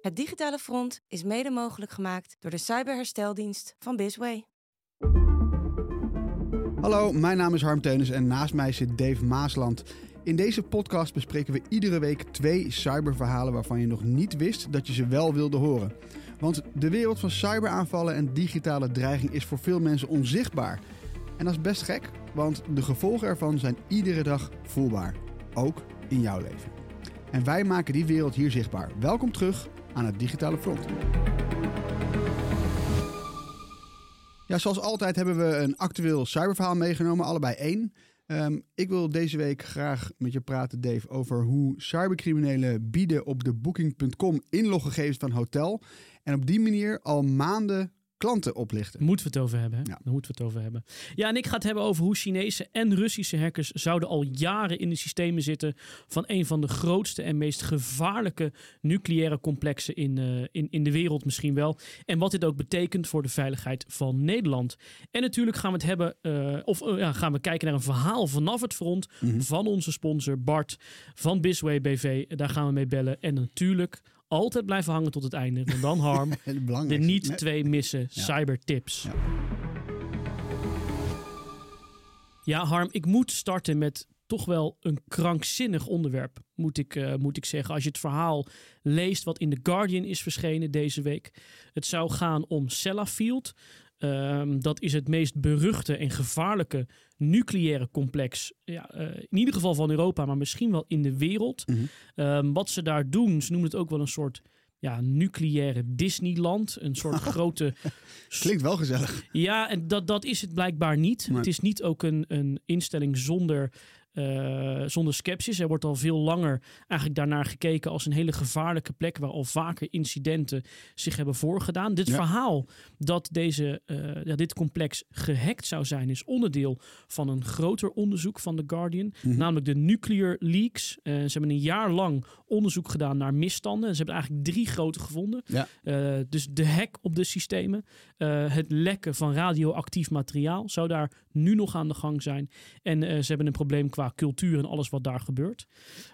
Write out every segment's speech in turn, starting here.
Het digitale front is mede mogelijk gemaakt door de cyberhersteldienst van Bisway. Hallo, mijn naam is Harm Teunis en naast mij zit Dave Maasland. In deze podcast bespreken we iedere week twee cyberverhalen waarvan je nog niet wist dat je ze wel wilde horen. Want de wereld van cyberaanvallen en digitale dreiging is voor veel mensen onzichtbaar. En dat is best gek, want de gevolgen ervan zijn iedere dag voelbaar. Ook in jouw leven. En wij maken die wereld hier zichtbaar. Welkom terug aan het digitale front. Ja, zoals altijd hebben we een actueel cyberverhaal meegenomen, allebei één. Ehm, ik wil deze week graag met je praten, Dave, over hoe cybercriminelen bieden op de Booking.com inloggegevens van hotel. En op die manier al maanden klanten oplichten. Moeten we het over hebben. Hè? Ja. Daar moeten we het over hebben. Ja, en ik ga het hebben over hoe Chinese en Russische hackers zouden al jaren in de systemen zitten van een van de grootste en meest gevaarlijke nucleaire complexen in, eh, in, in de wereld misschien wel. En wat dit ook betekent voor de veiligheid van Nederland. En natuurlijk gaan we het hebben, eh, of eh, ja, gaan we kijken naar een verhaal vanaf het front van onze sponsor Bart van Bisway BV. Daar gaan we mee bellen. En natuurlijk altijd blijven hangen tot het einde. Want dan Harm, de niet twee missen Ja. cybertips. Ja. Ja, Harm, ik moet starten met toch wel een krankzinnig onderwerp, moet ik, eh, moet ik zeggen. Als je het verhaal leest wat in The Guardian is verschenen deze week. Het zou gaan om Sellafield. Ehm, dat is het meest beruchte en gevaarlijke nucleaire complex. Ja, eh, in ieder geval van Europa, maar misschien wel in de wereld. Mhm. Ehm, wat ze daar doen, ze noemen het ook wel een soort ja, nucleaire Disneyland. Een soort grote Klinkt wel gezellig. ja, en dat, dat is het blijkbaar niet. Nee. Het is niet ook een, een instelling zonder, eh, zonder sceptisch. Er wordt al veel langer eigenlijk daarnaar gekeken als een hele gevaarlijke plek waar al vaker incidenten zich hebben voorgedaan. Dit Ja. verhaal dat deze, eh, ja, dit complex gehackt zou zijn, is onderdeel van een groter onderzoek van The Guardian, Mhm. namelijk de Nuclear Leaks. Eh, ze hebben een jaar lang onderzoek gedaan naar misstanden. Ze hebben eigenlijk drie grote gevonden. Ja. Dus de hack op de systemen, het lekken van radioactief materiaal zou daar nu nog aan de gang zijn. En ze hebben een probleem qua cultuur en alles wat daar gebeurt.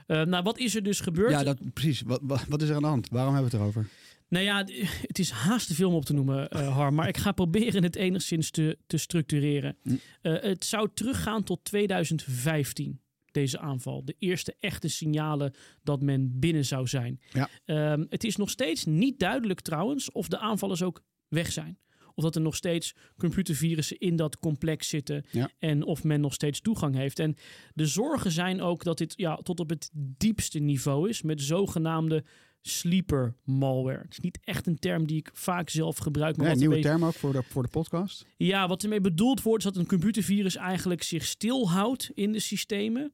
Eh, nou, wat is er dus gebeurd? Ja, dat, precies. Wat, wat, wat is er aan de hand? Waarom hebben we het erover? Nou ja, het is haast te veel om op te noemen, eh, Harm. Maar ik ga proberen het enigszins te, te structureren. Hm. Eh, het zou teruggaan tot 2015, deze aanval. De eerste echte signalen dat men binnen zou zijn. Ja. Ehm, het is nog steeds niet duidelijk trouwens of de aanvallers ook weg zijn. Of dat er nog steeds computervirussen in dat complex zitten. Ja. En of men nog steeds toegang heeft. En de zorgen zijn ook dat dit ja, tot op het diepste niveau is. Met zogenaamde sleeper malware. Het is niet echt een term die ik vaak zelf gebruik. Maar Ja, wat nieuwe ermee- term ook voor de, voor de podcast. ja, wat ermee bedoeld wordt, is dat een computervirus eigenlijk zich stilhoudt in de systemen.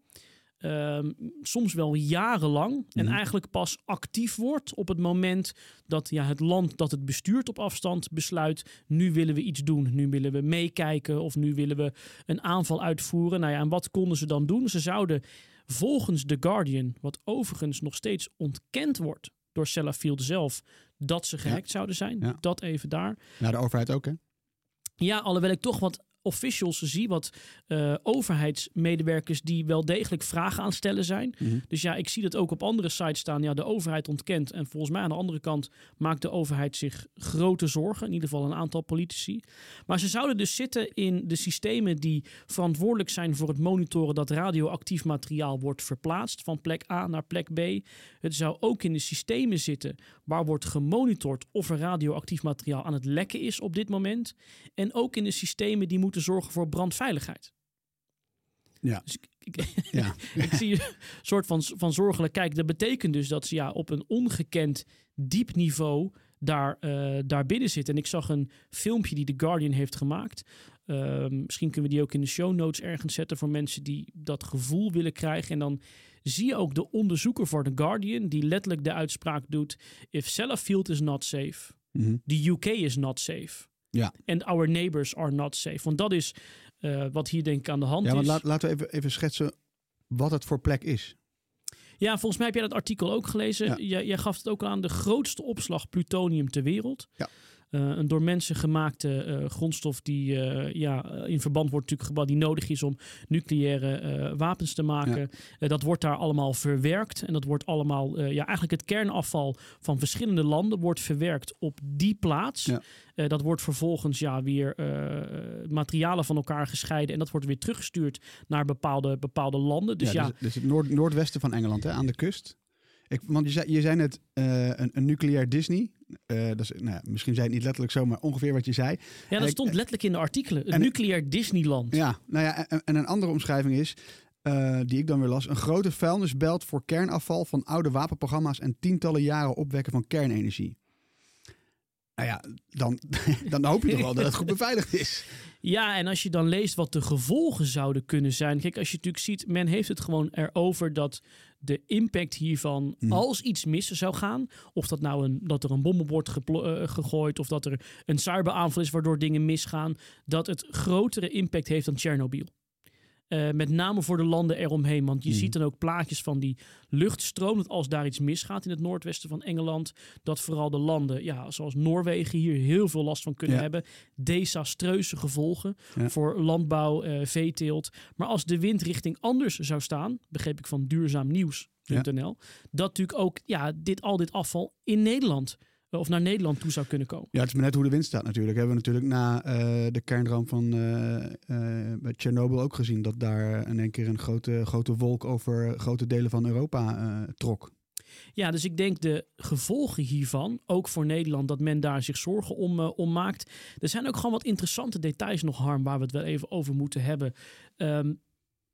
Ehm, soms wel jarenlang. En Mhm. eigenlijk pas actief wordt op het moment dat ja, het land dat het bestuurt op afstand besluit. Nu willen we iets doen. Nu willen we meekijken of nu willen we een aanval uitvoeren. Nou ja, en wat konden ze dan doen? Ze zouden volgens The Guardian, wat overigens nog steeds ontkend wordt door Sellafield zelf, dat ze gehackt zouden zijn. Ja. Dat even daar. Nou, de overheid ook, hè? Ja, alhoewel ik toch wat officials zie, wat uh, overheidsmedewerkers die wel degelijk vragen aan stellen zijn. Mhm. Dus ja, ik zie dat ook op andere sites staan. Ja, de overheid ontkent. En volgens mij aan de andere kant maakt de overheid zich grote zorgen. In ieder geval een aantal politici. Maar ze zouden dus zitten in de systemen die verantwoordelijk zijn voor het monitoren dat radioactief materiaal wordt verplaatst van plek A naar plek B. Het zou ook in de systemen zitten waar wordt gemonitord of er radioactief materiaal aan het lekken is op dit moment. En ook in de systemen die moeten zorgen voor brandveiligheid. Ja. Dus ik, ik, Ja. ik zie een soort van, van zorgelijk. Kijk, dat betekent dus dat ze ja, op een ongekend diep niveau daar, eh, daar binnen zitten. En ik zag een filmpje die The Guardian heeft gemaakt. Ehm, misschien kunnen we die ook in de show notes ergens zetten voor mensen die dat gevoel willen krijgen. En dan zie je ook de onderzoeker voor The Guardian, die letterlijk de uitspraak doet: If Sellafield is not safe, Mhm. the UK is not safe. Ja. And our neighbors are not safe. Want dat is eh, wat hier denk ik aan de hand Ja, is. want laat, laten we even, even schetsen wat het voor plek is. Ja, volgens mij heb jij dat artikel ook gelezen. Ja. Jij, jij gaf het ook aan de grootste opslag plutonium ter wereld. Ja. Eh, een door mensen gemaakte eh, grondstof die eh, ja, in verband wordt natuurlijk gebouwd, die nodig is om nucleaire wapens te maken. Dat wordt daar allemaal verwerkt. En dat wordt allemaal, ja, eigenlijk het kernafval van verschillende landen wordt verwerkt op die plaats. Ja. Dat wordt vervolgens ja, weer materialen van elkaar gescheiden. En dat wordt weer teruggestuurd naar bepaalde, bepaalde landen. Dus ja, Dus, dus het noord, noordwesten van Engeland, hè, aan de kust. Ik, want je zei, je zei net eh, een, een nucleair Disney. Eh, dat is, nou, ja, misschien zei het niet letterlijk zo, maar ongeveer wat je zei. ja, dat stond letterlijk in de artikelen. Het en- nucleair Disneyland. Ja, nou ja, en, en een andere omschrijving is, eh, die ik dan weer las, een grote vuilnisbelt voor kernafval van oude wapenprogramma's en tientallen jaren opwekken van kernenergie. Nou ja, dan, dan hoop je toch wel dat het goed beveiligd is. Ja, en als je dan leest wat de gevolgen zouden kunnen zijn. Kijk, als je natuurlijk ziet, men heeft het gewoon erover dat de impact hiervan, Mhm. als iets mis zou gaan, of dat nou een, dat er een bom op wordt eh, gegooid, of dat er een cyberaanval is waardoor dingen misgaan, dat het grotere impact heeft dan Tsjernobyl. Eh, met name voor de landen eromheen. Want je Mhm. ziet dan ook plaatjes van die luchtstroom. Dat als daar iets misgaat in het noordwesten van Engeland. Dat vooral de landen, ja, zoals Noorwegen, hier heel veel last van kunnen Ja. hebben. Desastreuze gevolgen Ja. voor landbouw, eh, veeteelt. Maar als de windrichting anders zou staan, begreep ik van duurzaamnieuws.nl. Dat natuurlijk ook ja, dit, al dit afval in Nederland of naar Nederland toe zou kunnen komen. Ja, het is maar net hoe de wind staat natuurlijk. Hebben we natuurlijk na eh, de kernramp van eh eh, bij Tsjernobyl ook gezien. Dat daar in één keer een grote, grote wolk over grote delen van Europa eh, trok. Ja, dus ik denk de gevolgen hiervan, ook voor Nederland, dat men daar zich zorgen om, eh, om maakt. Er zijn ook gewoon wat interessante details nog, Harm, waar we het wel even over moeten hebben. Ehm,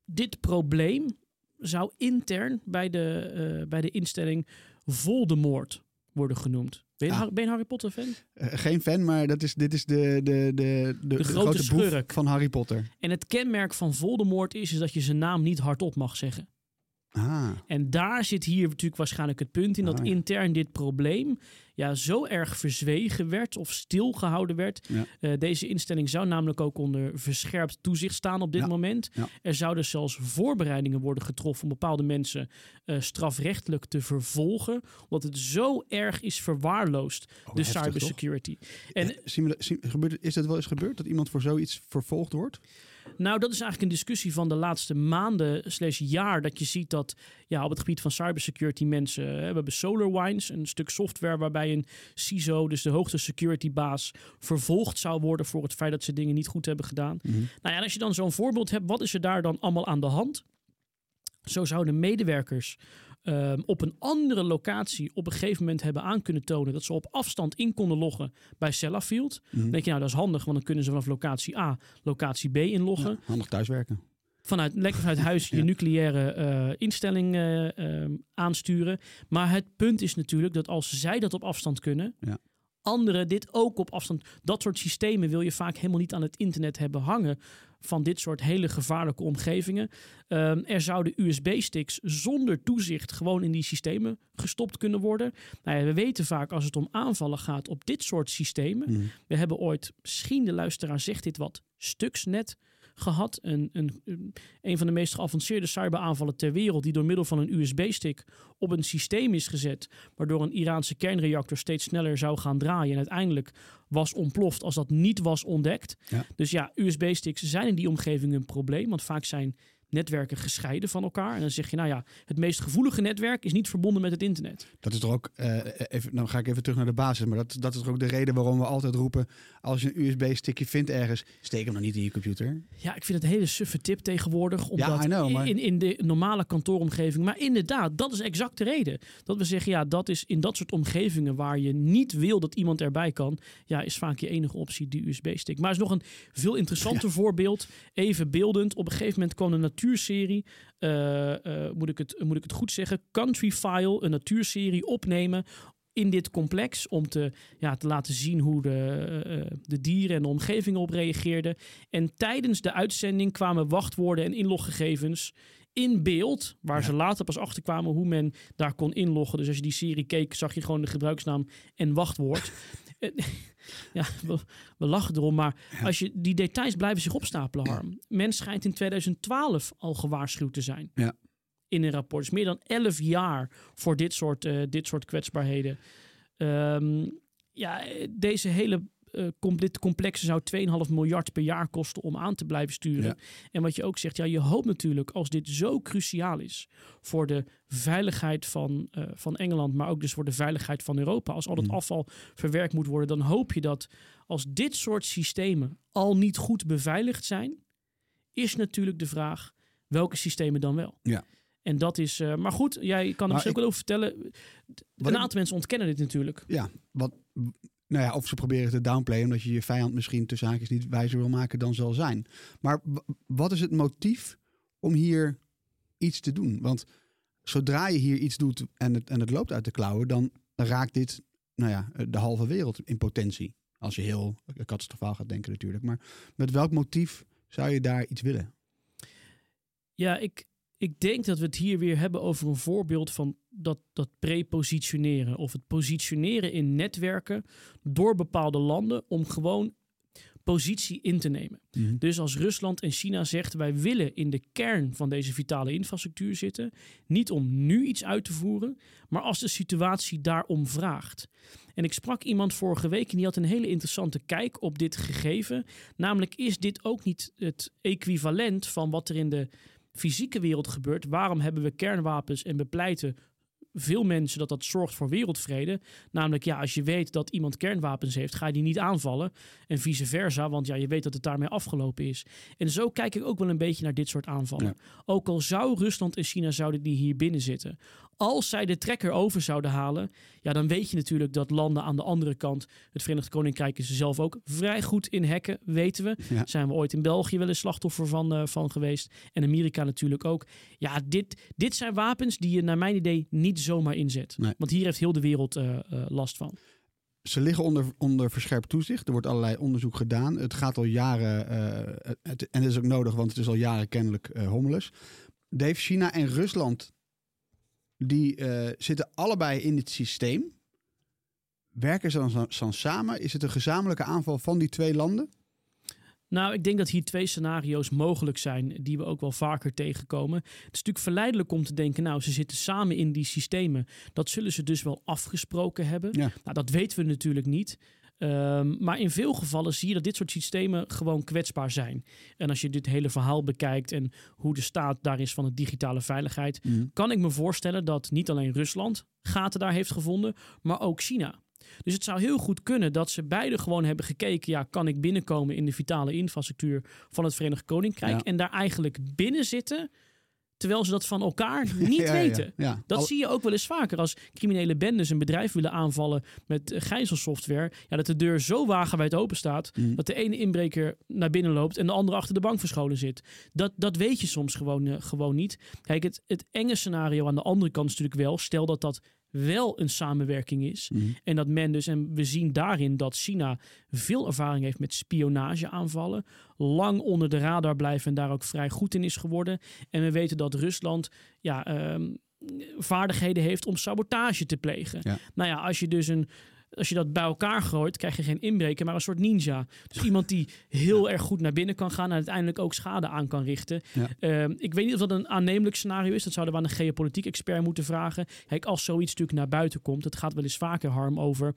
dit probleem zou intern bij de, eh, bij de instelling Voldemort worden genoemd. Ben je, een Ah. Har- ben je een Harry Potter fan? Eh, geen fan, maar dat is, dit is de, de, de, de, de grote grote boef van Harry Potter. En het kenmerk van Voldemort is, is dat je zijn naam niet hardop mag zeggen. Ah, En daar zit hier natuurlijk waarschijnlijk het punt in dat Ah, ja. intern dit probleem ja, zo erg verzwegen werd of stilgehouden werd. Ja. Eh, deze instelling zou namelijk ook onder verscherpt toezicht staan op dit Ja. moment. Er zouden zelfs voorbereidingen worden getroffen om bepaalde mensen eh, strafrechtelijk te vervolgen, omdat het zo erg is verwaarloosd, Oh, de cybersecurity. En is dat wel eens gebeurd dat iemand voor zoiets vervolgd wordt? Nou, dat is eigenlijk een discussie van de laatste maanden slash jaar. Dat je ziet dat ja, op het gebied van cybersecurity mensen... hè, we hebben SolarWinds, een stuk software waarbij een CISO, dus de hoogste security baas... vervolgd zou worden voor het feit dat ze dingen niet goed hebben gedaan. Nou ja, en als je dan zo'n voorbeeld hebt, wat is er daar dan allemaal aan de hand? Zo zouden medewerkers ehm, op een andere locatie op een gegeven moment hebben aan kunnen tonen dat ze op afstand in konden loggen bij Sellafield. Dan denk je, nou dat is handig, want dan kunnen ze vanaf locatie A locatie B inloggen. Ja, handig thuiswerken. Vanuit, lekker vanuit huis je Ja. nucleaire eh, instelling eh, ehm, aansturen. Maar het punt is natuurlijk dat als zij dat op afstand kunnen, Ja. anderen dit ook op afstand. Dat soort systemen wil je vaak helemaal niet aan het internet hebben hangen. Van dit soort hele gevaarlijke omgevingen. Ehm, er zouden USB-sticks zonder toezicht gewoon in die systemen gestopt kunnen worden. Nou ja, we weten vaak als het om aanvallen gaat op dit soort systemen. Mhm. We hebben ooit, misschien de luisteraar zegt dit wat, Stuxnet gehad. Een, een, een van de meest geavanceerde cyberaanvallen ter wereld, die door middel van een USB-stick op een systeem is gezet, waardoor een Iraanse kernreactor steeds sneller zou gaan draaien en uiteindelijk was ontploft als dat niet was ontdekt. Ja. Dus ja, USB-sticks zijn in die omgeving een probleem, want vaak zijn netwerken gescheiden van elkaar. En dan zeg je, nou ja, het meest gevoelige netwerk is niet verbonden met het internet. Dat is toch ook, eh, even, dan ga ik even terug naar de basis, maar dat, dat is toch ook de reden waarom we altijd roepen, als je een USB-stickje vindt ergens, steek hem dan niet in je computer. Ja, ik vind het een hele suffe tip tegenwoordig. Omdat know, maar- in, in de normale kantooromgeving. Maar inderdaad, dat is exact de reden. Dat we zeggen, ja, dat is in dat soort omgevingen waar je niet wil dat iemand erbij kan. Ja, is vaak je enige optie die USB-stick. Maar er is nog een veel interessanter voorbeeld. Even beeldend. Op een gegeven moment kwam een natuurserie. eh, eh, moet, ik het, moet ik het goed zeggen? Country File, een natuurserie opnemen in dit complex om te, ja, te laten zien hoe de, eh, de dieren en de omgeving op reageerden. En tijdens de uitzending kwamen wachtwoorden en inloggegevens in beeld, waar Ja. ze later pas achter kwamen hoe men daar kon inloggen. Dus als je die serie keek, zag je gewoon de gebruiksnaam en wachtwoord. Ja, we, we lachen erom, maar als je, die details blijven zich opstapelen, Harm. Men schijnt in 2012 al gewaarschuwd te zijn. Ja. In een rapport. Dus meer dan 11 jaar voor dit soort, eh, dit soort kwetsbaarheden. Ehm, ja, eh, deze hele eh, dit complexe zou 2,5 miljard per jaar kosten om aan te blijven sturen. Ja. En wat je ook zegt, ja, je hoopt natuurlijk als dit zo cruciaal is voor de veiligheid van, eh, van Engeland, maar ook dus voor de veiligheid van Europa. Als al dat Mm. afval verwerkt moet worden, dan hoop je dat als dit soort systemen al niet goed beveiligd zijn, is natuurlijk de vraag welke systemen dan wel. Ja. En dat is, eh, maar goed, jij kan er Maar misschien ik- ook wel over vertellen. Een ik- aantal mensen ontkennen dit natuurlijk. Ja, wat, nou ja, of ze proberen te downplayen omdat je je vijand misschien tussen haakjes niet wijzer wil maken dan zal zijn. Maar wat is het motief om hier iets te doen? Want zodra je hier iets doet en het, en het loopt uit de klauwen, dan raakt dit nou ja, de halve wereld in potentie. Als je heel catastrofaal gaat denken natuurlijk. Maar met welk motief zou je daar iets willen? Ja, ik, ik denk dat we het hier weer hebben over een voorbeeld van dat, dat prepositioneren. Of het positioneren in netwerken door bepaalde landen om gewoon positie in te nemen. Dus als Rusland en China zegt wij willen in de kern van deze vitale infrastructuur zitten, niet om nu iets uit te voeren, maar als de situatie daarom vraagt. En ik sprak iemand vorige week en die had een hele interessante kijk op dit gegeven. Namelijk is dit ook niet het equivalent van wat er in de fysieke wereld gebeurt. Waarom hebben we kernwapens en bepleiten veel mensen dat dat zorgt voor wereldvrede. Namelijk, ja, als je weet dat iemand kernwapens heeft, ga je die niet aanvallen. En vice versa, want ja, je weet dat het daarmee afgelopen is. En zo kijk ik ook wel een beetje naar dit soort aanvallen. Ja. Ook al zou Rusland en China zouden die hier binnen zitten. Als zij de trekker over zouden halen, ja, dan weet je natuurlijk dat landen aan de andere kant, het Verenigd Koninkrijk is er zelf ook vrij goed in hacken, weten we. Ja. Zijn we ooit in België wel eens slachtoffer van, eh, van geweest. En Amerika natuurlijk ook. Ja, dit, dit zijn wapens die je naar mijn idee niet zomaar inzet. Nee. Want hier heeft heel de wereld eh, eh, last van. Ze liggen onder, onder verscherpt toezicht. Er wordt allerlei onderzoek gedaan. Het gaat al jaren, eh, het, en dat is ook nodig, want het is al jaren kennelijk eh hommeles. Dave, China en Rusland, die zitten allebei in dit systeem. Werken ze dan, dan samen? Is het een gezamenlijke aanval van die twee landen? Nou, ik denk dat hier twee scenario's mogelijk zijn die we ook wel vaker tegenkomen. Het is natuurlijk verleidelijk om te denken, nou, ze zitten samen in die systemen. Dat zullen ze dus wel afgesproken hebben. Ja. Nou, dat weten we natuurlijk niet. Ehm, maar in veel gevallen zie je dat dit soort systemen gewoon kwetsbaar zijn. En als je dit hele verhaal bekijkt en hoe de staat daar is van de digitale veiligheid, kan ik me voorstellen dat niet alleen Rusland gaten daar heeft gevonden, maar ook China. Dus het zou heel goed kunnen dat ze beide gewoon hebben gekeken, ja, kan ik binnenkomen in de vitale infrastructuur van het Verenigd Koninkrijk Ja. en daar eigenlijk binnen zitten, terwijl ze dat van elkaar niet Ja, weten. Ja, Dat Al- zie je ook wel eens vaker als criminele bendes een bedrijf willen aanvallen met gijzelsoftware. Ja, dat de deur zo wagenwijd open staat Mm. dat de ene inbreker naar binnen loopt en de andere achter de bank verscholen zit. Dat, dat weet je soms gewoon, eh, gewoon niet. Kijk, het, het enge scenario aan de andere kant is natuurlijk wel, stel dat dat wel een samenwerking is. Mhm. En dat men dus, en we zien daarin dat China veel ervaring heeft met spionageaanvallen. Lang onder de radar blijven en daar ook vrij goed in is geworden. En we weten dat Rusland ja, ehm, vaardigheden heeft om sabotage te plegen. Ja. Nou ja, als je dus een als je dat bij elkaar gooit, krijg je geen inbreker, maar een soort ninja. Dus iemand die heel erg goed naar binnen kan gaan en uiteindelijk ook schade aan kan richten. Ja. Ehm, ik weet niet of dat een aannemelijk scenario is. Dat zouden we aan een geopolitiek expert moeten vragen. Kijk, als zoiets natuurlijk naar buiten komt, het gaat wel eens vaker harm over.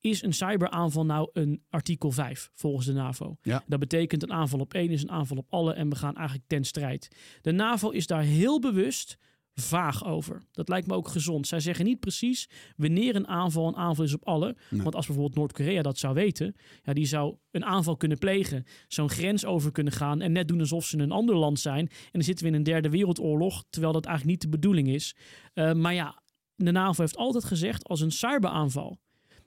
Is een cyberaanval nou een artikel 5 volgens de NAVO? Ja. Dat betekent een aanval op één is een aanval op alle en we gaan eigenlijk ten strijd. De NAVO is daar heel bewust vaag over. Dat lijkt me ook gezond. Zij zeggen niet precies wanneer een aanval een aanval is op alle. Nee. Want als bijvoorbeeld Noord-Korea dat zou weten, ja, die zou een aanval kunnen plegen, zo'n grens over kunnen gaan en net doen alsof ze een ander land zijn. En dan zitten we in een derde wereldoorlog, terwijl dat eigenlijk niet de bedoeling is. Uh, maar ja, de NAVO heeft altijd gezegd als een cyberaanval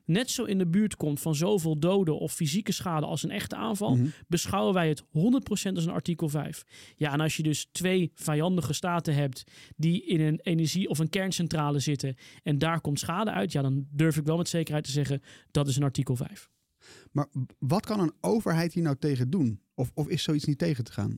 net zo in de buurt komt van zoveel doden of fysieke schade als een echte aanval, Mhm. beschouwen wij het 100% als een artikel 5. Ja, en als je dus twee vijandige staten hebt die in een energie- of een kerncentrale zitten en daar komt schade uit, ja, dan durf ik wel met zekerheid te zeggen dat is een artikel 5. Maar wat kan een overheid hier nou tegen doen? Of, of is zoiets niet tegen te gaan?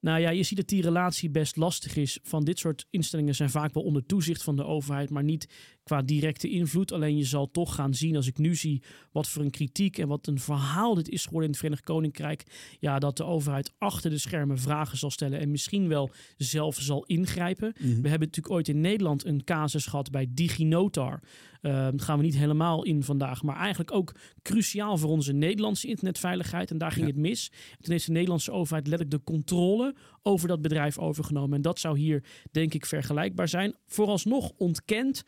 Nou ja, je ziet dat die relatie best lastig is. Van dit soort instellingen zijn vaak wel onder toezicht van de overheid, maar niet qua directe invloed. Alleen je zal toch gaan zien, als ik nu zie wat voor een kritiek en wat een verhaal dit is geworden in het Verenigd Koninkrijk. Ja, dat de overheid achter de schermen vragen zal stellen en misschien wel zelf zal ingrijpen. Mhm. We hebben natuurlijk ooit in Nederland een casus gehad bij DigiNotar. Uh, daar gaan we niet helemaal in vandaag, maar eigenlijk ook cruciaal voor onze Nederlandse internetveiligheid. En daar ging Ja. het mis. Toen heeft de Nederlandse overheid letterlijk de controle over dat bedrijf overgenomen. En dat zou hier, denk ik, vergelijkbaar zijn. Vooralsnog ontkent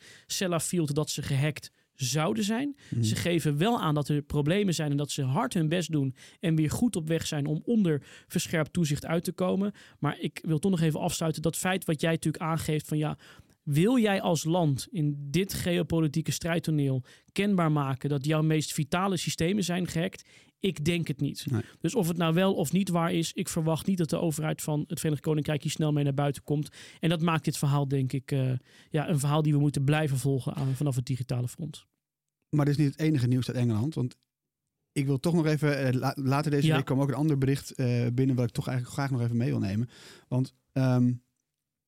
Sellafield dat ze gehackt zouden zijn. Mhm. Ze geven wel aan dat er problemen zijn en dat ze hard hun best doen en weer goed op weg zijn om onder verscherpt toezicht uit te komen. Maar ik wil toch nog even afsluiten dat feit wat jij natuurlijk aangeeft van ja, wil jij als land in dit geopolitieke strijdtoneel kenbaar maken dat jouw meest vitale systemen zijn gehackt? Ik denk het niet. Nee. Dus of het nou wel of niet waar is, ik verwacht niet dat de overheid van het Verenigd Koninkrijk hier snel mee naar buiten komt. En dat maakt dit verhaal, denk ik, uh, ja, een verhaal die we moeten blijven volgen aan, vanaf het digitale front. Maar dit is niet het enige nieuws uit Engeland. Want ik wil toch nog even, uh, la later deze Ja. week kwam ook een ander bericht uh, binnen wat ik toch eigenlijk graag nog even mee wil nemen. Want um,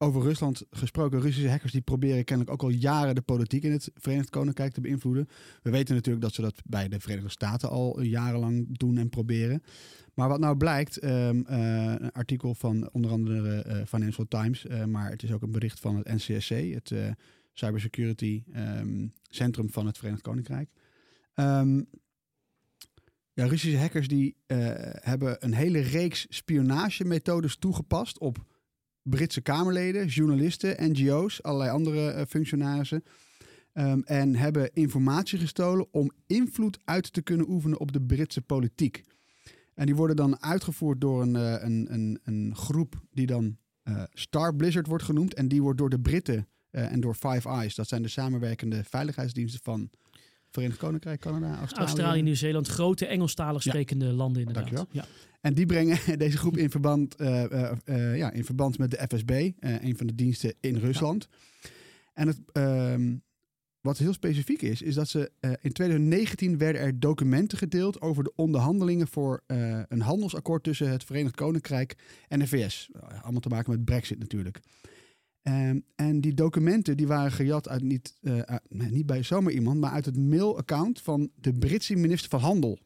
over Rusland gesproken, Russische hackers die proberen kennelijk ook al jaren de politiek in het Verenigd Koninkrijk te beïnvloeden. We weten natuurlijk dat ze dat bij de Verenigde Staten al jarenlang doen en proberen. Maar wat nou blijkt, um, uh, een artikel van onder andere uh, Financial Times, uh, maar het is ook een bericht van het NCSC, het Cybersecurity um, Centrum van het Verenigd Koninkrijk. Um, ja, Russische hackers die hebben een hele reeks spionagemethodes toegepast op Britse Kamerleden, journalisten, NGO's, allerlei andere uh, functionarissen. Um, en hebben informatie gestolen om invloed uit te kunnen oefenen op de Britse politiek. En die worden dan uitgevoerd door een, uh, een, een, een groep die dan uh, Star Blizzard wordt genoemd. En die wordt door de Britten en door Five Eyes, dat zijn de samenwerkende veiligheidsdiensten van Verenigd Koninkrijk, Canada, Australië. Australië, Nieuw-Zeeland, grote Engelstalig sprekende ja. landen inderdaad. Dankjewel. Ja. En die brengen deze groep in verband, uh, uh, uh, ja, in verband met de FSB, een van de diensten in Rusland. Ja. En het, um, wat heel specifiek is, is dat ze in 2019 werden er documenten gedeeld over de onderhandelingen voor een handelsakkoord tussen het Verenigd Koninkrijk en de VS. Allemaal te maken met Brexit natuurlijk. Um, en die documenten die waren gejat uit niet, uh, uit, niet bij zomaar iemand, maar uit het mailaccount van de Britse minister van Handel.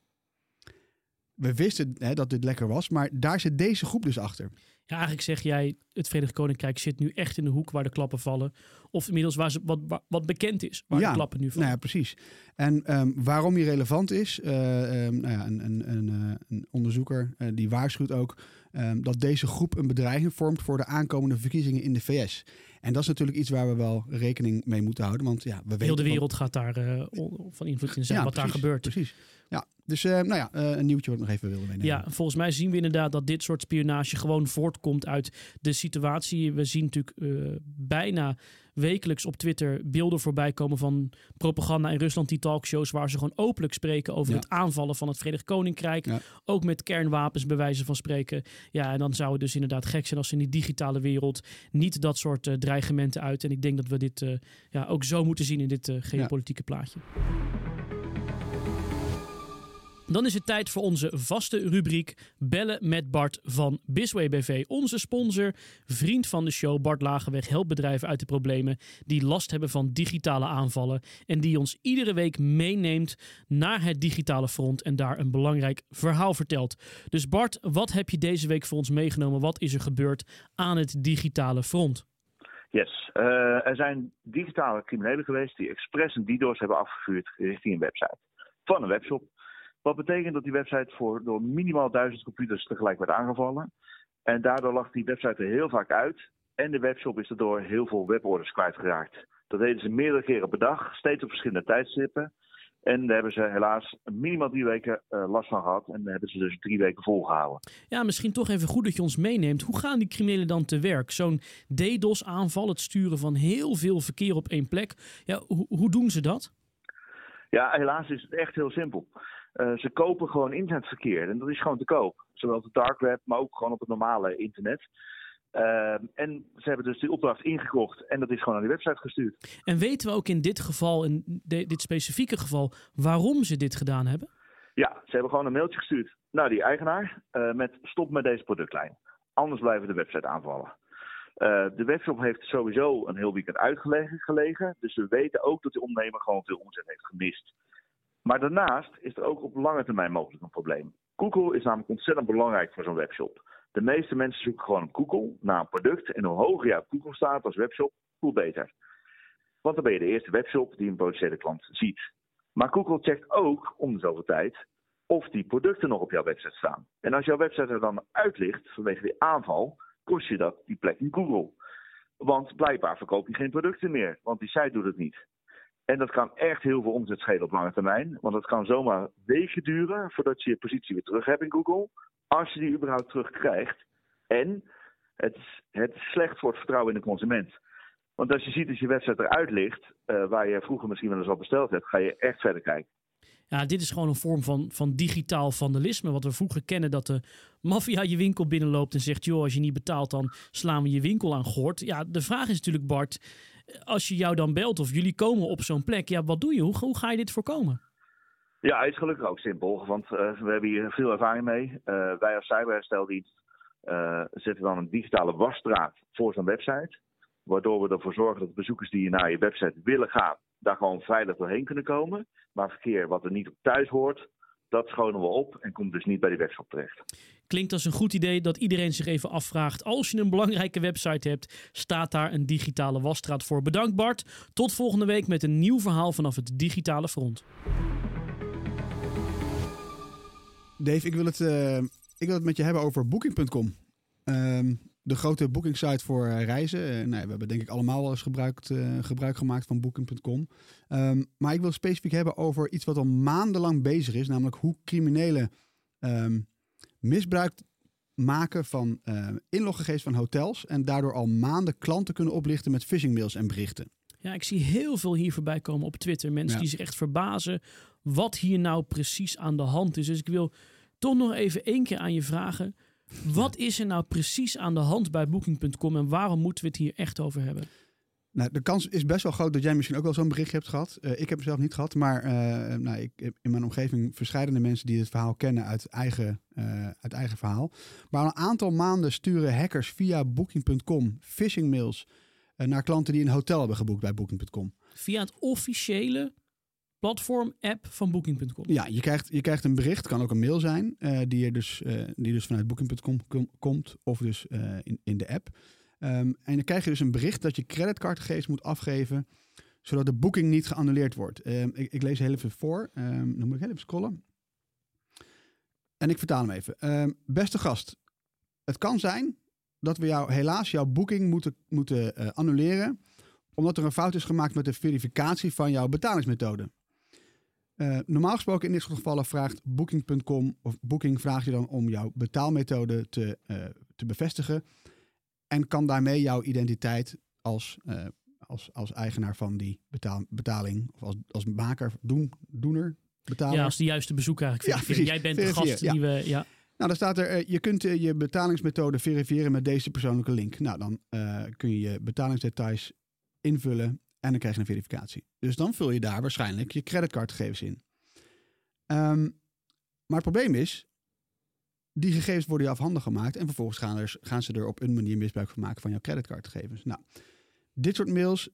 We wisten hè, dat dit lekker was, maar daar zit deze groep dus achter. Ja, eigenlijk zeg jij, het Verenigd Koninkrijk zit nu echt in de hoek waar de klappen vallen. Of inmiddels waar ze, wat, wat bekend is, waar ja, de klappen nu vallen. Nou ja, precies. En um, waarom die relevant is, uh, um, nou ja, een, een, een, uh, een onderzoeker uh, die waarschuwt ook um, dat deze groep een bedreiging vormt voor de aankomende verkiezingen in de VS. En dat is natuurlijk iets waar we wel rekening mee moeten houden. Want ja, we weten Heel de wereld gaat daar uh, van invloed in zijn, ja, wat precies, daar gebeurt. Precies. Ja, dus uh, nou ja, uh, een nieuwtje wat ik nog even wilde meenemen. Ja, volgens mij zien we inderdaad dat dit soort spionage gewoon voortkomt uit de situatie. We zien natuurlijk bijna wekelijks op Twitter beelden voorbij komen van propaganda in Rusland, die talkshows waar ze gewoon openlijk spreken over Ja. het aanvallen van het Verenigd Koninkrijk. Ja. Ook met kernwapens, bij wijze van spreken. Ja, en dan zou het dus inderdaad gek zijn als in die digitale wereld niet dat soort uh, dreigementen uit. En ik denk dat we dit uh, ja, ook zo moeten zien in dit uh, geopolitieke plaatje. Dan is het tijd voor onze vaste rubriek Bellen met Bart van Bisway BV. Onze sponsor, vriend van de show. Bart Lagerweg helpt bedrijven uit de problemen die last hebben van digitale aanvallen. En die ons iedere week meeneemt naar het digitale front en daar een belangrijk verhaal vertelt. Dus Bart, wat heb je deze week voor ons meegenomen? Wat is er gebeurd aan het digitale front? Yes, uh, er zijn digitale criminelen geweest die expres een DDoS hebben afgevuurd richting een website van een webshop. Wat betekent dat die website voor, door minimaal duizend computers tegelijk werd aangevallen. En daardoor lag die website er heel vaak uit. En de webshop is daardoor heel veel weborders kwijtgeraakt. Dat deden ze meerdere keren per dag, steeds op verschillende tijdstippen. En daar hebben ze helaas minimaal drie weken uh, last van gehad. En daar hebben ze dus drie weken volgehouden. Ja, misschien toch even goed dat je ons meeneemt. Hoe gaan die criminelen dan te werk? Zo'n DDoS-aanval, het sturen van heel veel verkeer op één plek. Ja, hoe doen ze dat? Ja, helaas is het echt heel simpel. Uh, ze kopen gewoon internetverkeer en dat is gewoon te koop. Zowel op de dark web, maar ook gewoon op het normale internet. Uh, en ze hebben dus die opdracht ingekocht en dat is gewoon naar die website gestuurd. En weten we ook in dit geval, in de, dit specifieke geval, waarom ze dit gedaan hebben? Ja, ze hebben gewoon een mailtje gestuurd naar die eigenaar uh, met stop met deze productlijn. Anders blijven de website aanvallen. Uh, de webshop heeft sowieso een heel weekend uitgelegen, gelegen, dus we weten ook dat de ondernemer gewoon veel omzet heeft gemist. Maar daarnaast is er ook op lange termijn mogelijk een probleem. Google is namelijk ontzettend belangrijk voor zo'n webshop. De meeste mensen zoeken gewoon op Google naar een product. En hoe hoger je op Google staat als webshop, hoe beter. Want dan ben je de eerste webshop die een potentiële klant ziet. Maar Google checkt ook om de zoveel tijd of die producten nog op jouw website staan. En als jouw website er dan uit ligt vanwege die aanval, kost je dat die plek in Google. Want blijkbaar verkoop je geen producten meer, want die site doet het niet. En dat kan echt heel veel omzet schelen op lange termijn. Want het kan zomaar weken duren voordat je je positie weer terug hebt in Google. Als je die überhaupt terugkrijgt. En het het is slecht voor het vertrouwen in de consument. Want als je ziet dat je website eruit ligt, uh, waar je vroeger misschien wel eens al besteld hebt, ga je echt verder kijken. Ja, dit is gewoon een vorm van, van digitaal vandalisme. Wat we vroeger kennen dat de maffia je winkel binnenloopt en zegt: joh, als je niet betaalt, dan slaan we je winkel aan gort. Ja, de vraag is natuurlijk, Bart, als je jou dan belt of jullie komen op zo'n plek, ja, wat doe je? Hoe, hoe ga je dit voorkomen? Ja, het is gelukkig ook simpel, want uh, we hebben hier veel ervaring mee. Uh, wij als cyberhersteldienst uh, zetten dan een digitale wasstraat voor zo'n website. Waardoor we ervoor zorgen dat bezoekers die naar je website willen gaan, daar gewoon veilig doorheen kunnen komen. Maar verkeer wat er niet op thuis hoort, dat schonen we op en komt dus niet bij die webshop terecht. Klinkt als een goed idee dat iedereen zich even afvraagt. Als je een belangrijke website hebt, staat daar een digitale wasstraat voor. Bedankt Bart. Tot volgende week met een nieuw verhaal vanaf het digitale front. Dave, ik wil het, uh, ik wil het met je hebben over Booking.com. Um, de grote bookingsite voor uh, reizen. Uh, nou, we hebben denk ik allemaal wel eens gebruikt, gebruik gemaakt van Booking.com. Um, maar ik wil specifiek hebben over iets wat al maandenlang bezig is. Namelijk hoe criminelen um, misbruik maken van inloggegevens van hotels. En daardoor al maanden klanten kunnen oplichten met phishingmails en berichten. Ja, ik zie heel veel hier voorbij komen op Twitter. Mensen ja. die zich echt verbazen wat hier nou precies aan de hand is. Dus ik wil toch nog even één keer aan je vragen. Wat is er nou precies aan de hand bij Booking.com en waarom moeten we het hier echt over hebben? Nou, de kans is best wel groot dat jij misschien ook wel zo'n bericht hebt gehad. Uh, ik heb het zelf niet gehad, maar uh, nou, ik heb in mijn omgeving verschillende mensen die het verhaal kennen uit eigen, uh, uit eigen verhaal. Maar al een aantal maanden sturen hackers via Booking.com phishing mails naar klanten die een hotel hebben geboekt bij Booking.com. Via het officiële platform-app van Booking.com. Ja, je krijgt, je krijgt een bericht, kan ook een mail zijn, uh, die, er dus, uh, die dus vanuit Booking.com kom, komt of dus uh, in, in de app. Um, en dan krijg je dus een bericht dat je creditcardgegevens moet afgeven, zodat de boeking niet geannuleerd wordt. Ik, ik, lees heel even voor, um, dan moet ik heel even scrollen. En ik vertaal hem even. beste gast, het kan zijn dat we jou helaas jouw boeking moeten, moeten annuleren, omdat er een fout is gemaakt met de verificatie van jouw betalingsmethode. Uh, normaal gesproken in dit soort gevallen vraagt Booking.com of Booking vraagt je dan om jouw betaalmethode te, uh, te bevestigen. En kan daarmee jouw identiteit als, uh, als, als eigenaar van die betaal, betaling of als, als maker, doen, doener, betaler. Ja, als de juiste bezoeker eigenlijk. Ja, precies. Jij bent de gast ja. die we... Ja. Nou, dan staat er, je kunt je betalingsmethode verifiëren met deze persoonlijke link. Nou, dan kun je je betalingsdetails invullen en dan krijg je een verificatie. Dus dan vul je daar waarschijnlijk je creditcardgegevens in. Um, Maar het probleem is, die gegevens worden je afhandig gemaakt en vervolgens gaan, gaan ze er op een manier misbruik van maken van jouw creditcardgegevens. Nou, dit soort mails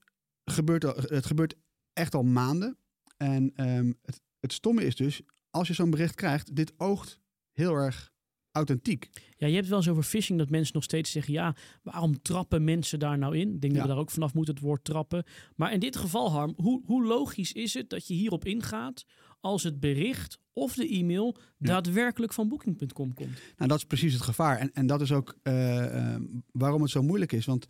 gebeurt, al, het gebeurt echt al maanden. En ehm, het, het stomme is dus, als je zo'n bericht krijgt, dit oogt heel erg authentiek. Ja, je hebt wel eens over phishing dat mensen nog steeds zeggen: ja, waarom trappen mensen daar nou in? Ik denk Ja. dat we daar ook vanaf moeten het woord trappen. Maar in dit geval, Harm, hoe, hoe logisch is het dat je hierop ingaat als het bericht of de e-mail daadwerkelijk van Booking.com komt? Nou, dat is precies het gevaar. En, en dat is ook eh, eh, waarom het zo moeilijk is. Want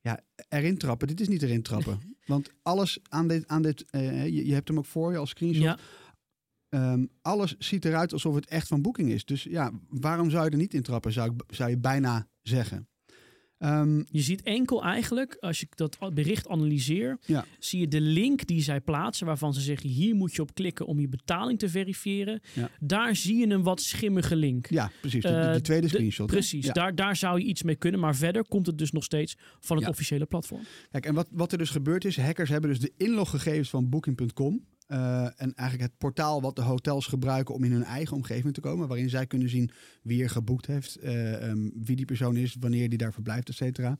ja, erin trappen, dit is niet erin trappen. Want alles aan dit, aan dit eh, je, je hebt hem ook voor je als screenshot. Ja, Ehm, alles ziet eruit alsof het echt van Booking is. Dus ja, waarom zou je er niet in trappen, zou, ik, zou je bijna zeggen. Ehm, je ziet enkel eigenlijk, als je dat bericht analyseer, Ja. zie je de link die zij plaatsen, waarvan ze zeggen: hier moet je op klikken om je betaling te verifiëren. Ja. Daar zie je een wat schimmige link. ja, precies. De, de- Eh, tweede de- screenshot. Precies, Ja. daar, daar zou je iets mee kunnen. Maar verder komt het dus nog steeds van het officiële platform. Kijk, en wat, wat er dus gebeurd is, hackers hebben dus de inloggegevens van Booking.com. eh, en eigenlijk het portaal wat de hotels gebruiken om in hun eigen omgeving te komen. Waarin zij kunnen zien wie er geboekt heeft, eh, ehm, wie die persoon is, wanneer die daar verblijft, et cetera.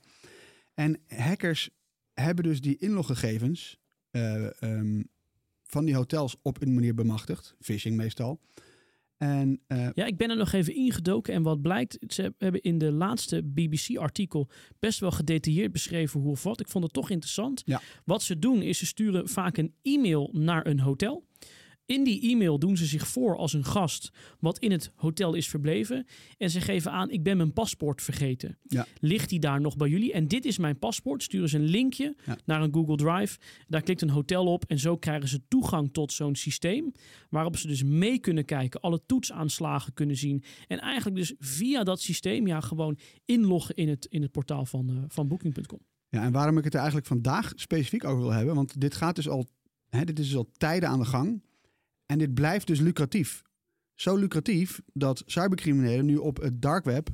En hackers hebben dus die inloggegevens eh, ehm, van die hotels op een manier bemachtigd. Phishing meestal. En eh, Ja, ik ben er nog even ingedoken. En wat blijkt, ze hebben in de laatste BBC-artikel best wel gedetailleerd beschreven hoe of wat. Ik vond het toch interessant. Ja. Wat ze doen, is ze sturen vaak een e-mail naar een hotel. In die e-mail doen ze zich voor als een gast wat in het hotel is verbleven. En ze geven aan, ik ben mijn paspoort vergeten. Ja. Ligt die daar nog bij jullie? En dit is mijn paspoort. Sturen ze een linkje Ja. naar een Google Drive. Daar klikt een hotel op en zo krijgen ze toegang tot zo'n systeem. Waarop ze dus mee kunnen kijken, alle toetsaanslagen kunnen zien. En eigenlijk dus via dat systeem ja, gewoon inloggen in het, in het portaal van, eh, van Booking.com. Ja, en waarom ik het er eigenlijk vandaag specifiek over wil hebben, want dit gaat dus al, hè, dit is dus al tijden aan de gang. En dit blijft dus lucratief. Zo lucratief dat cybercriminelen nu op het dark web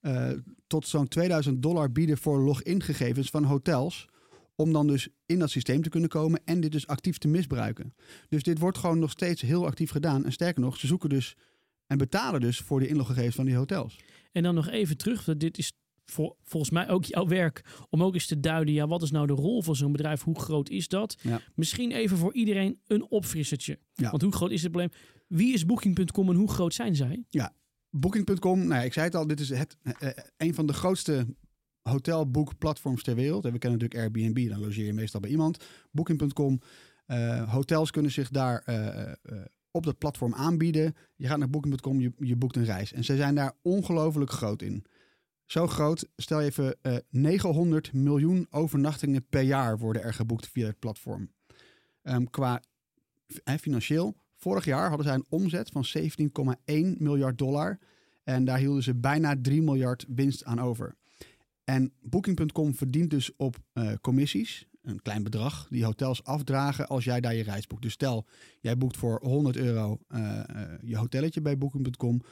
eh, tot zo'n 2000 dollar bieden voor login-gegevens van hotels. Om dan dus in dat systeem te kunnen komen en dit dus actief te misbruiken. Dus dit wordt gewoon nog steeds heel actief gedaan. En sterker nog, ze zoeken dus en betalen dus voor de inloggegevens van die hotels. En dan nog even terug, want dit is voor, volgens mij ook jouw werk om ook eens te duiden, ja, wat is nou de rol van zo'n bedrijf? Hoe groot is dat? Ja. Misschien even voor iedereen een opfrissertje. Ja. Want hoe groot is het probleem? Wie is Booking.com en hoe groot zijn zij? Booking.com, nou ja, ik zei het al, dit is het, eh, een van de grootste hotelboekplatforms ter wereld. En we kennen natuurlijk Airbnb, dan logeer je meestal bij iemand. Booking.com, eh, hotels kunnen zich daar eh, eh, op dat platform aanbieden. Je gaat naar Booking.com, je, je boekt een reis. En ze zijn daar ongelooflijk groot in. Zo groot, stel je even, eh 900 miljoen overnachtingen per jaar worden er geboekt via het platform. Ehm, qua financieel, vorig jaar hadden zij een omzet van 17,1 miljard dollar. En daar hielden ze bijna 3 miljard winst aan over. En Booking.com verdient dus op eh, commissies, een klein bedrag, die hotels afdragen als jij daar je reis boekt. Dus stel, jij boekt voor 100 euro eh, je hotelletje bij Booking.com.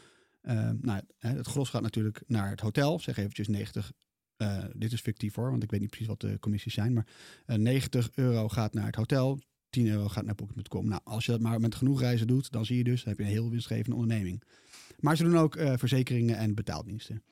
Eh, nou, het gros gaat natuurlijk naar het hotel, zeg eventjes 90. eh, dit is fictief hoor, want ik weet niet precies wat de commissies zijn. Maar eh, 90 euro gaat naar het hotel, 10 euro gaat naar Booking.com. Nou, als je dat maar met genoeg reizen doet, dan zie je dus, dan heb je een heel winstgevende onderneming. Maar ze doen ook eh, verzekeringen en betaaldiensten.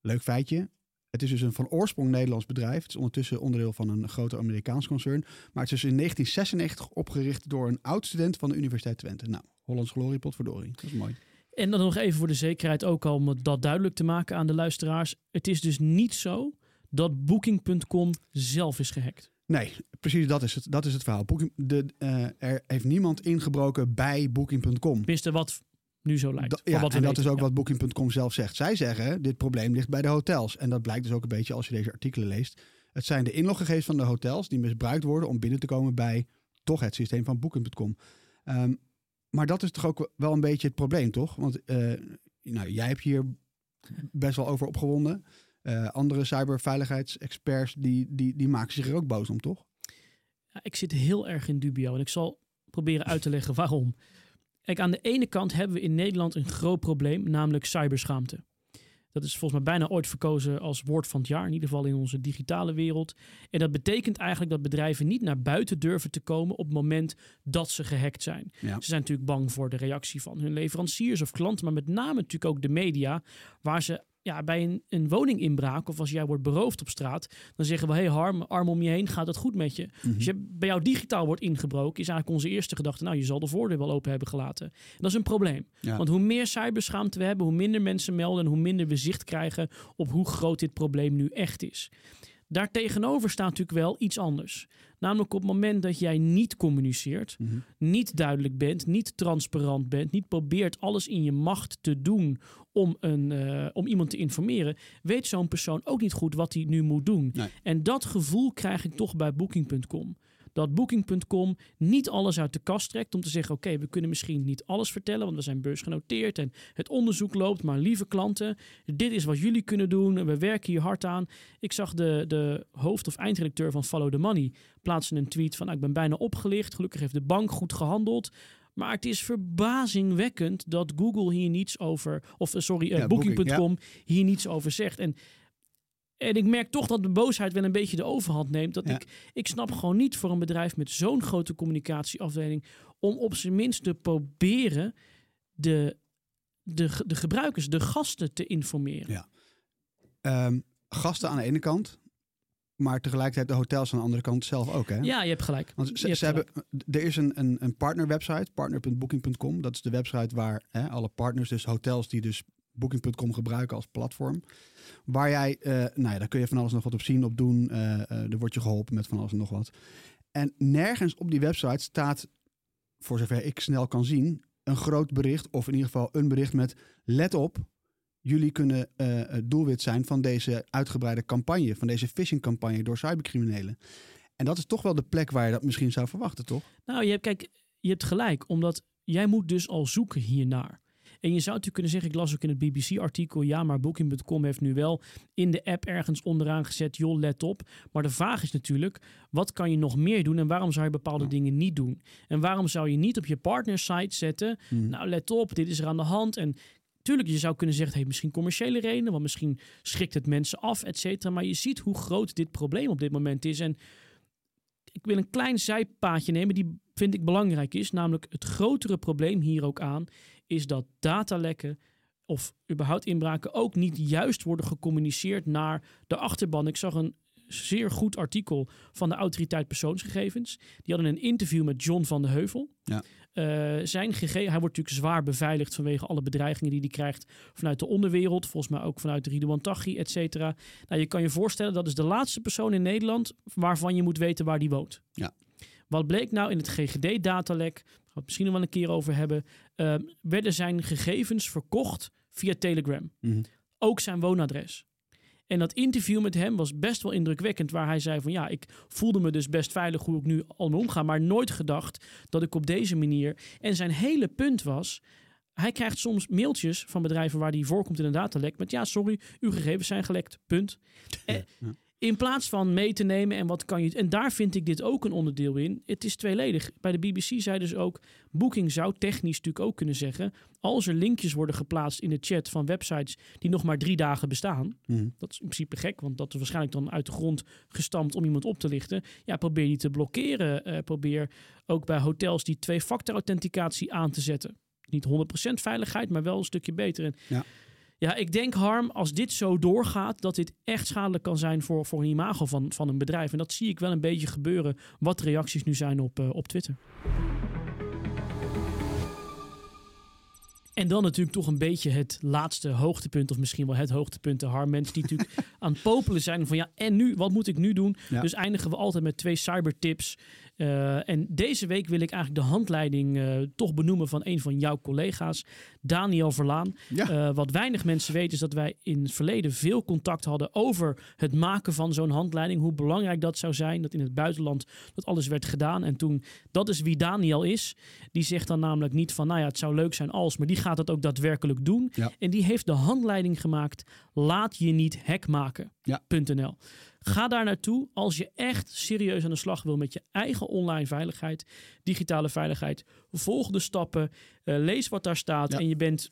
Leuk feitje. Het is dus een van oorsprong Nederlands bedrijf. Het is ondertussen onderdeel van een groter Amerikaans concern. Maar het is dus in 1996 opgericht door een oud-student van de Universiteit Twente. Nou, Hollands glorie, potverdorie. Dat is mooi. En dan nog even voor de zekerheid ook al om dat duidelijk te maken aan de luisteraars. Het is dus niet zo dat Booking.com zelf is gehackt. Nee, precies dat is het, dat is het verhaal. Booking, de, eh, er heeft niemand ingebroken bij Booking.com. Tenminste, wat nu zo lijkt. Da- ja, wat en dat weten. is ook Ja. wat Booking.com zelf zegt. Zij zeggen, dit probleem ligt bij de hotels. En dat blijkt dus ook een beetje als je deze artikelen leest. Het zijn de inloggegevens van de hotels die misbruikt worden om binnen te komen bij toch het systeem van Booking.com. Ehm, maar dat is toch ook wel een beetje het probleem, toch? Want eh, nou, jij hebt hier best wel over opgewonden. Eh, andere cyberveiligheidsexperts die, die, die maken zich er ook boos om, toch? Ja, ik zit heel erg in dubio en ik zal proberen uit te leggen waarom. Kijk, aan de ene kant hebben we in Nederland een groot probleem, namelijk cyberschaamte. Dat is volgens mij bijna ooit verkozen als woord van het jaar, in ieder geval in onze digitale wereld. En dat betekent eigenlijk dat bedrijven niet naar buiten durven te komen op het moment dat ze gehackt zijn. Ja. Ze zijn natuurlijk bang voor de reactie van hun leveranciers of klanten, maar met name natuurlijk ook de media, waar ze ja, bij een, een woninginbraak of als jij wordt beroofd op straat, dan zeggen we: hey, arm, arm om je heen, gaat het goed met je? Mhm. Als je bij jou digitaal wordt ingebroken, is eigenlijk onze eerste gedachte: nou, je zal de voordeur wel open hebben gelaten. En dat is een probleem. Ja. Want hoe meer cyberschaamte we hebben, hoe minder mensen melden en hoe minder we zicht krijgen op hoe groot dit probleem nu echt is. Daartegenover staat natuurlijk wel iets anders. Namelijk op het moment dat jij niet communiceert, Mhm. niet duidelijk bent, niet transparant bent, niet probeert alles in je macht te doen om, een, eh, om iemand te informeren, weet zo'n persoon ook niet goed wat hij nu moet doen. Nee. En dat gevoel krijg ik toch bij Booking.com. Dat Booking.com niet alles uit de kast trekt om te zeggen: oké, we kunnen misschien niet alles vertellen, want we zijn beursgenoteerd en het onderzoek loopt. Maar lieve klanten, dit is wat jullie kunnen doen. We werken hier hard aan. Ik zag de, de hoofd- of eindredacteur van Follow the Money plaatsen een tweet van: nou, ik ben bijna opgelicht. Gelukkig heeft de bank goed gehandeld. Maar het is verbazingwekkend dat Google hier niets over, of eh, sorry, eh, Ja, Booking, Booking.com hier niets over zegt. En, en ik merk toch dat de boosheid wel een beetje de overhand neemt. Dat Ja. ik, ik snap gewoon niet voor een bedrijf met zo'n grote communicatieafdeling om op zijn minst te proberen de, de, de gebruikers, de gasten te informeren. Ja. Ehm, gasten aan de ene kant, maar tegelijkertijd de hotels aan de andere kant zelf ook. Hè? Ja, je hebt gelijk. Want ze hebben, er is een, een, een partnerwebsite, partner.booking.com. Dat is de website waar hè, alle partners, dus hotels die dus Booking.com gebruiken als platform. Waar jij, eh, nou ja, daar kun je van alles nog wat op zien, op doen. eh eh er wordt je geholpen met van alles en nog wat. En nergens op die website staat, voor zover ik snel kan zien, een groot bericht. Of in ieder geval een bericht met, let op, jullie kunnen het doelwit zijn van deze uitgebreide campagne. Van deze phishing-campagne door cybercriminelen. En dat is toch wel de plek waar je dat misschien zou verwachten, toch? Nou, je hebt, kijk, je hebt gelijk, omdat jij moet dus al zoeken hiernaar. En je zou natuurlijk kunnen zeggen, ik las ook in het BBC-artikel, ja, maar Booking.com heeft nu wel in de app ergens onderaan gezet, joh, let op. Maar de vraag is natuurlijk, wat kan je nog meer doen en waarom zou je bepaalde dingen niet doen? En waarom zou je niet op je partnersite zetten, nou, let op, dit is er aan de hand. En tuurlijk, je zou kunnen zeggen, hey, misschien commerciële redenen, want misschien schrikt het mensen af, et cetera. Maar je ziet hoe groot dit probleem op dit moment is. En ik wil een klein zijpaadje nemen die vind ik belangrijk is. Namelijk het grotere probleem hier ook aan is dat datalekken of überhaupt inbraken ook niet juist worden gecommuniceerd naar de achterban. Ik zag een zeer goed artikel van de autoriteit persoonsgegevens. Die hadden een interview met John van de Heuvel. Ja. Eh, zijn gegeven, hij wordt natuurlijk zwaar beveiligd vanwege alle bedreigingen die hij krijgt vanuit de onderwereld, volgens mij ook vanuit de Ridouan Taghi, et cetera. Nou, je kan je voorstellen, dat is de laatste persoon in Nederland waarvan je moet weten waar die woont. Ja. Wat bleek nou in het GGD-datalek, waar we het misschien nog wel een keer over hebben, eh, werden zijn gegevens verkocht via Telegram. Mhm. Ook zijn woonadres. En dat interview met hem was best wel indrukwekkend, waar hij zei van ja, ik voelde me dus best veilig hoe ik nu al omga, maar nooit gedacht dat ik op deze manier. En zijn hele punt was, hij krijgt soms mailtjes van bedrijven waar die voorkomt in een datalek met ja, sorry, uw gegevens zijn gelekt, punt. Eh, ja. In plaats van mee te nemen en wat kan je. En daar vind ik dit ook een onderdeel in. Het is tweeledig. Bij de BBC zeiden ze ook. Booking zou technisch natuurlijk ook kunnen zeggen. Als er linkjes worden geplaatst in de chat van websites die nog maar drie dagen bestaan. Mhm. Dat is in principe gek, want dat is waarschijnlijk dan uit de grond gestampt om iemand op te lichten. Ja, probeer die te blokkeren. Eh, probeer ook bij hotels die twee-factor authenticatie aan te zetten. Niet 100% veiligheid, maar wel een stukje beter. En Ja. Ja, ik denk Harm, als dit zo doorgaat, dat dit echt schadelijk kan zijn voor, voor een imago van, van een bedrijf. En dat zie ik wel een beetje gebeuren, wat de reacties nu zijn op, eh, op Twitter. En dan natuurlijk toch een beetje het laatste hoogtepunt, of misschien wel het hoogtepunt, de Harm. Mensen die natuurlijk aan het popelen zijn van ja, en nu, wat moet ik nu doen? Ja. Dus eindigen we altijd met twee cybertips. Eh, en deze week wil ik eigenlijk de handleiding eh, toch benoemen van een van jouw collega's, Daniel Verlaan. Ja. Eh, wat weinig mensen weten is dat wij in het verleden veel contact hadden over het maken van zo'n handleiding. Hoe belangrijk dat zou zijn, dat in het buitenland dat alles werd gedaan. En toen, dat is wie Daniel is. Die zegt dan namelijk niet van, nou ja, het zou leuk zijn als, maar die gaat het ook daadwerkelijk doen. Ja. En die heeft de handleiding gemaakt, laat je niet hack maken. Ja. Ga daar naartoe als je echt serieus aan de slag wil met je eigen online veiligheid, digitale veiligheid. Volg de stappen, eh, lees wat daar staat Ja. en je bent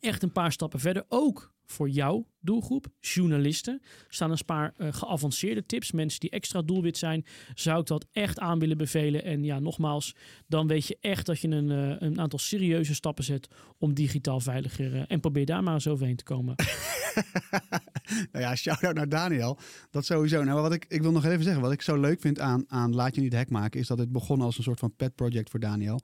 echt een paar stappen verder. Ook voor jouw doelgroep, journalisten, staan een paar uh, geavanceerde tips. Mensen die extra doelwit zijn, zou ik dat echt aan willen bevelen. En ja, nogmaals, dan weet je echt dat je een, uh, een aantal serieuze stappen zet om digitaal veiliger. Uh, en probeer daar maar eens overheen te komen. nou ja, shout-out naar Daniel. Dat sowieso. Nou, wat ik, ik wil nog even zeggen, wat ik zo leuk vind aan, aan Laat je niet hack maken, is dat het begon als een soort van pet project voor Daniel.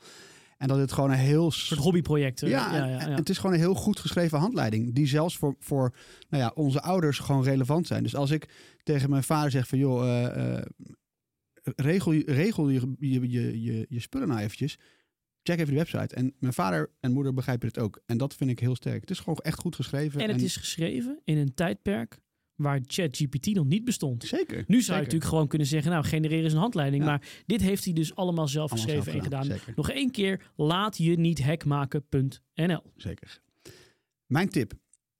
En dat het gewoon een heel... Een soort hobbyproject. Ja, ja, ja, ja, Het is gewoon een heel goed geschreven handleiding. Die zelfs voor, voor nou ja, onze ouders gewoon relevant zijn. Dus als ik tegen mijn vader zeg van... joh, uh, uh, regel, regel je, je, je, je, je spullen nou eventjes. Check even de website. En mijn vader en moeder begrijpen het ook. En dat vind ik heel sterk. Het is gewoon echt goed geschreven. En het is geschreven in een tijdperk waar ChatGPT nog niet bestond. Zeker. Nu zou je natuurlijk gewoon kunnen zeggen, nou, genereer eens een handleiding. Maar dit heeft hij dus allemaal zelf geschreven en gedaan. Zeker. Nog één keer, laat je niet hackmaken.nl. Zeker. Mijn tip.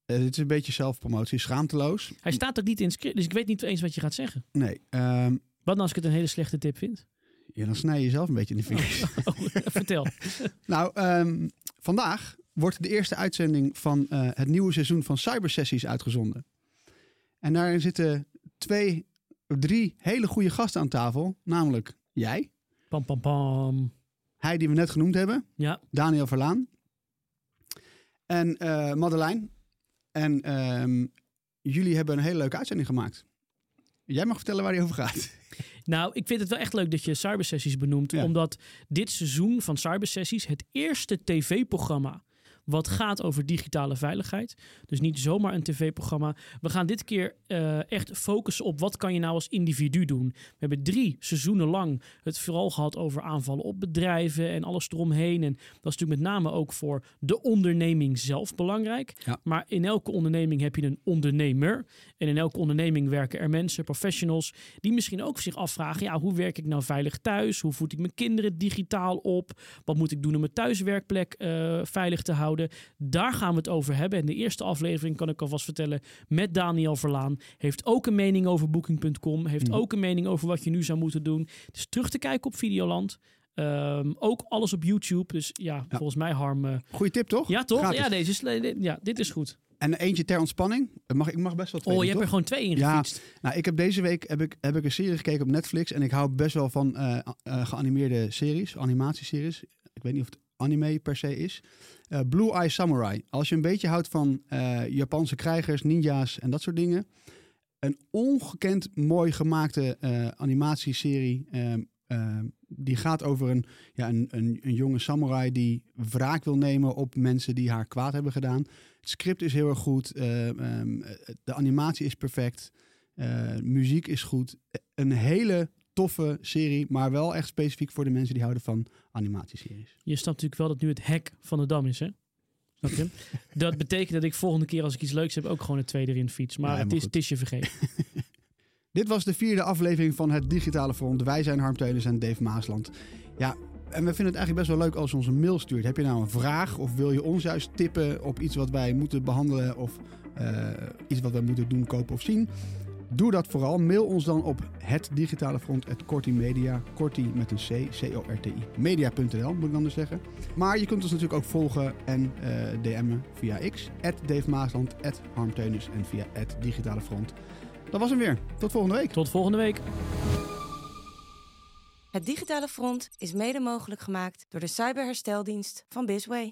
Uh, dit is een beetje zelfpromotie, schaamteloos. Hij staat ook niet in het script, dus ik weet niet eens wat je gaat zeggen. Nee. Um, wat nou als ik het een hele slechte tip vind? Ja, dan snij je jezelf een beetje in de vingers. Oh, oh, vertel. nou, um, vandaag wordt de eerste uitzending van uh, het nieuwe seizoen van Cybersessies uitgezonden. En daarin zitten twee, drie hele goede gasten aan tafel. Namelijk jij. Pam, pam, pam. Hij die we net genoemd hebben. Ja. Daniel Verlaan. En uh, Madeleine. En um, jullie hebben een hele leuke uitzending gemaakt. Jij mag vertellen waar die over gaat. Nou, ik vind het wel echt leuk dat je cybersessies benoemt. Ja. Omdat dit seizoen van cybersessies het eerste tv-programma wat gaat over digitale veiligheid. Dus niet zomaar een tv-programma. We gaan dit keer uh, echt focussen op wat kan je nou als individu doen. We hebben drie seizoenen lang het vooral gehad over aanvallen op bedrijven en alles eromheen. En dat is natuurlijk met name ook voor de onderneming zelf belangrijk. Ja. Maar in elke onderneming heb je een ondernemer. En in elke onderneming werken er mensen, professionals, die misschien ook zich afvragen: ja, hoe werk ik nou veilig thuis? Hoe voed ik mijn kinderen digitaal op? Wat moet ik doen om mijn thuiswerkplek uh, veilig te houden? Daar gaan we het over hebben. En de eerste aflevering, kan ik alvast vertellen, met Daniel Verlaan. Heeft ook een mening over Booking.com. Heeft mm. ook een mening over wat je nu zou moeten doen. Dus terug te kijken op Videoland. Um, ook alles op YouTube. Dus ja, ja. volgens mij Harm. Uh... Goeie tip, toch? Ja, toch? Gratis. Ja, deze is, ja, dit is goed. En eentje ter ontspanning. Mag, ik mag best wel twee. Oh, je hebt er gewoon twee in gefietst. Ja, nou, ik heb deze week heb ik, heb ik een serie gekeken op Netflix. En ik hou best wel van uh, uh, geanimeerde series, animatieseries. Ik weet niet of het anime per se is. Uh, Blue Eye Samurai. Als je een beetje houdt van Japanse krijgers, ninja's en dat soort dingen. Een ongekend mooi gemaakte uh, animatieserie. die gaat over een, ja, een, een, een, jonge samurai die wraak wil nemen op mensen die haar kwaad hebben gedaan. Het script is heel erg goed. Um, de animatie is perfect. muziek is goed. Een hele toffe serie, maar wel echt specifiek voor de mensen die houden van animatieseries. Je snapt natuurlijk wel dat nu het hek van de dam is, hè? Snap je? dat betekent dat ik volgende keer als ik iets leuks heb ook gewoon een tweede erin fiets. Maar ja, het, is, het is je vergeten. Dit was de vierde aflevering van het Digitale Front. Wij zijn Harm en Dave Maasland. Ja, en we vinden het eigenlijk best wel leuk als je ons een mail stuurt. Heb je nou een vraag of wil je ons juist tippen op iets wat wij moeten behandelen of uh, iets wat wij moeten doen, kopen of zien? Doe dat vooral. Mail ons dan op het digitale front Media. Korti met een C, C-O-R-T-I. Media.nl moet ik dan dus zeggen. Maar je kunt ons natuurlijk ook volgen en uh, DM'en via X. Dave Maasland, en via het digitale front. Dat was hem weer. Tot volgende week. Tot volgende week. Het digitale front is mede mogelijk gemaakt door de cyberhersteldienst van Bisway.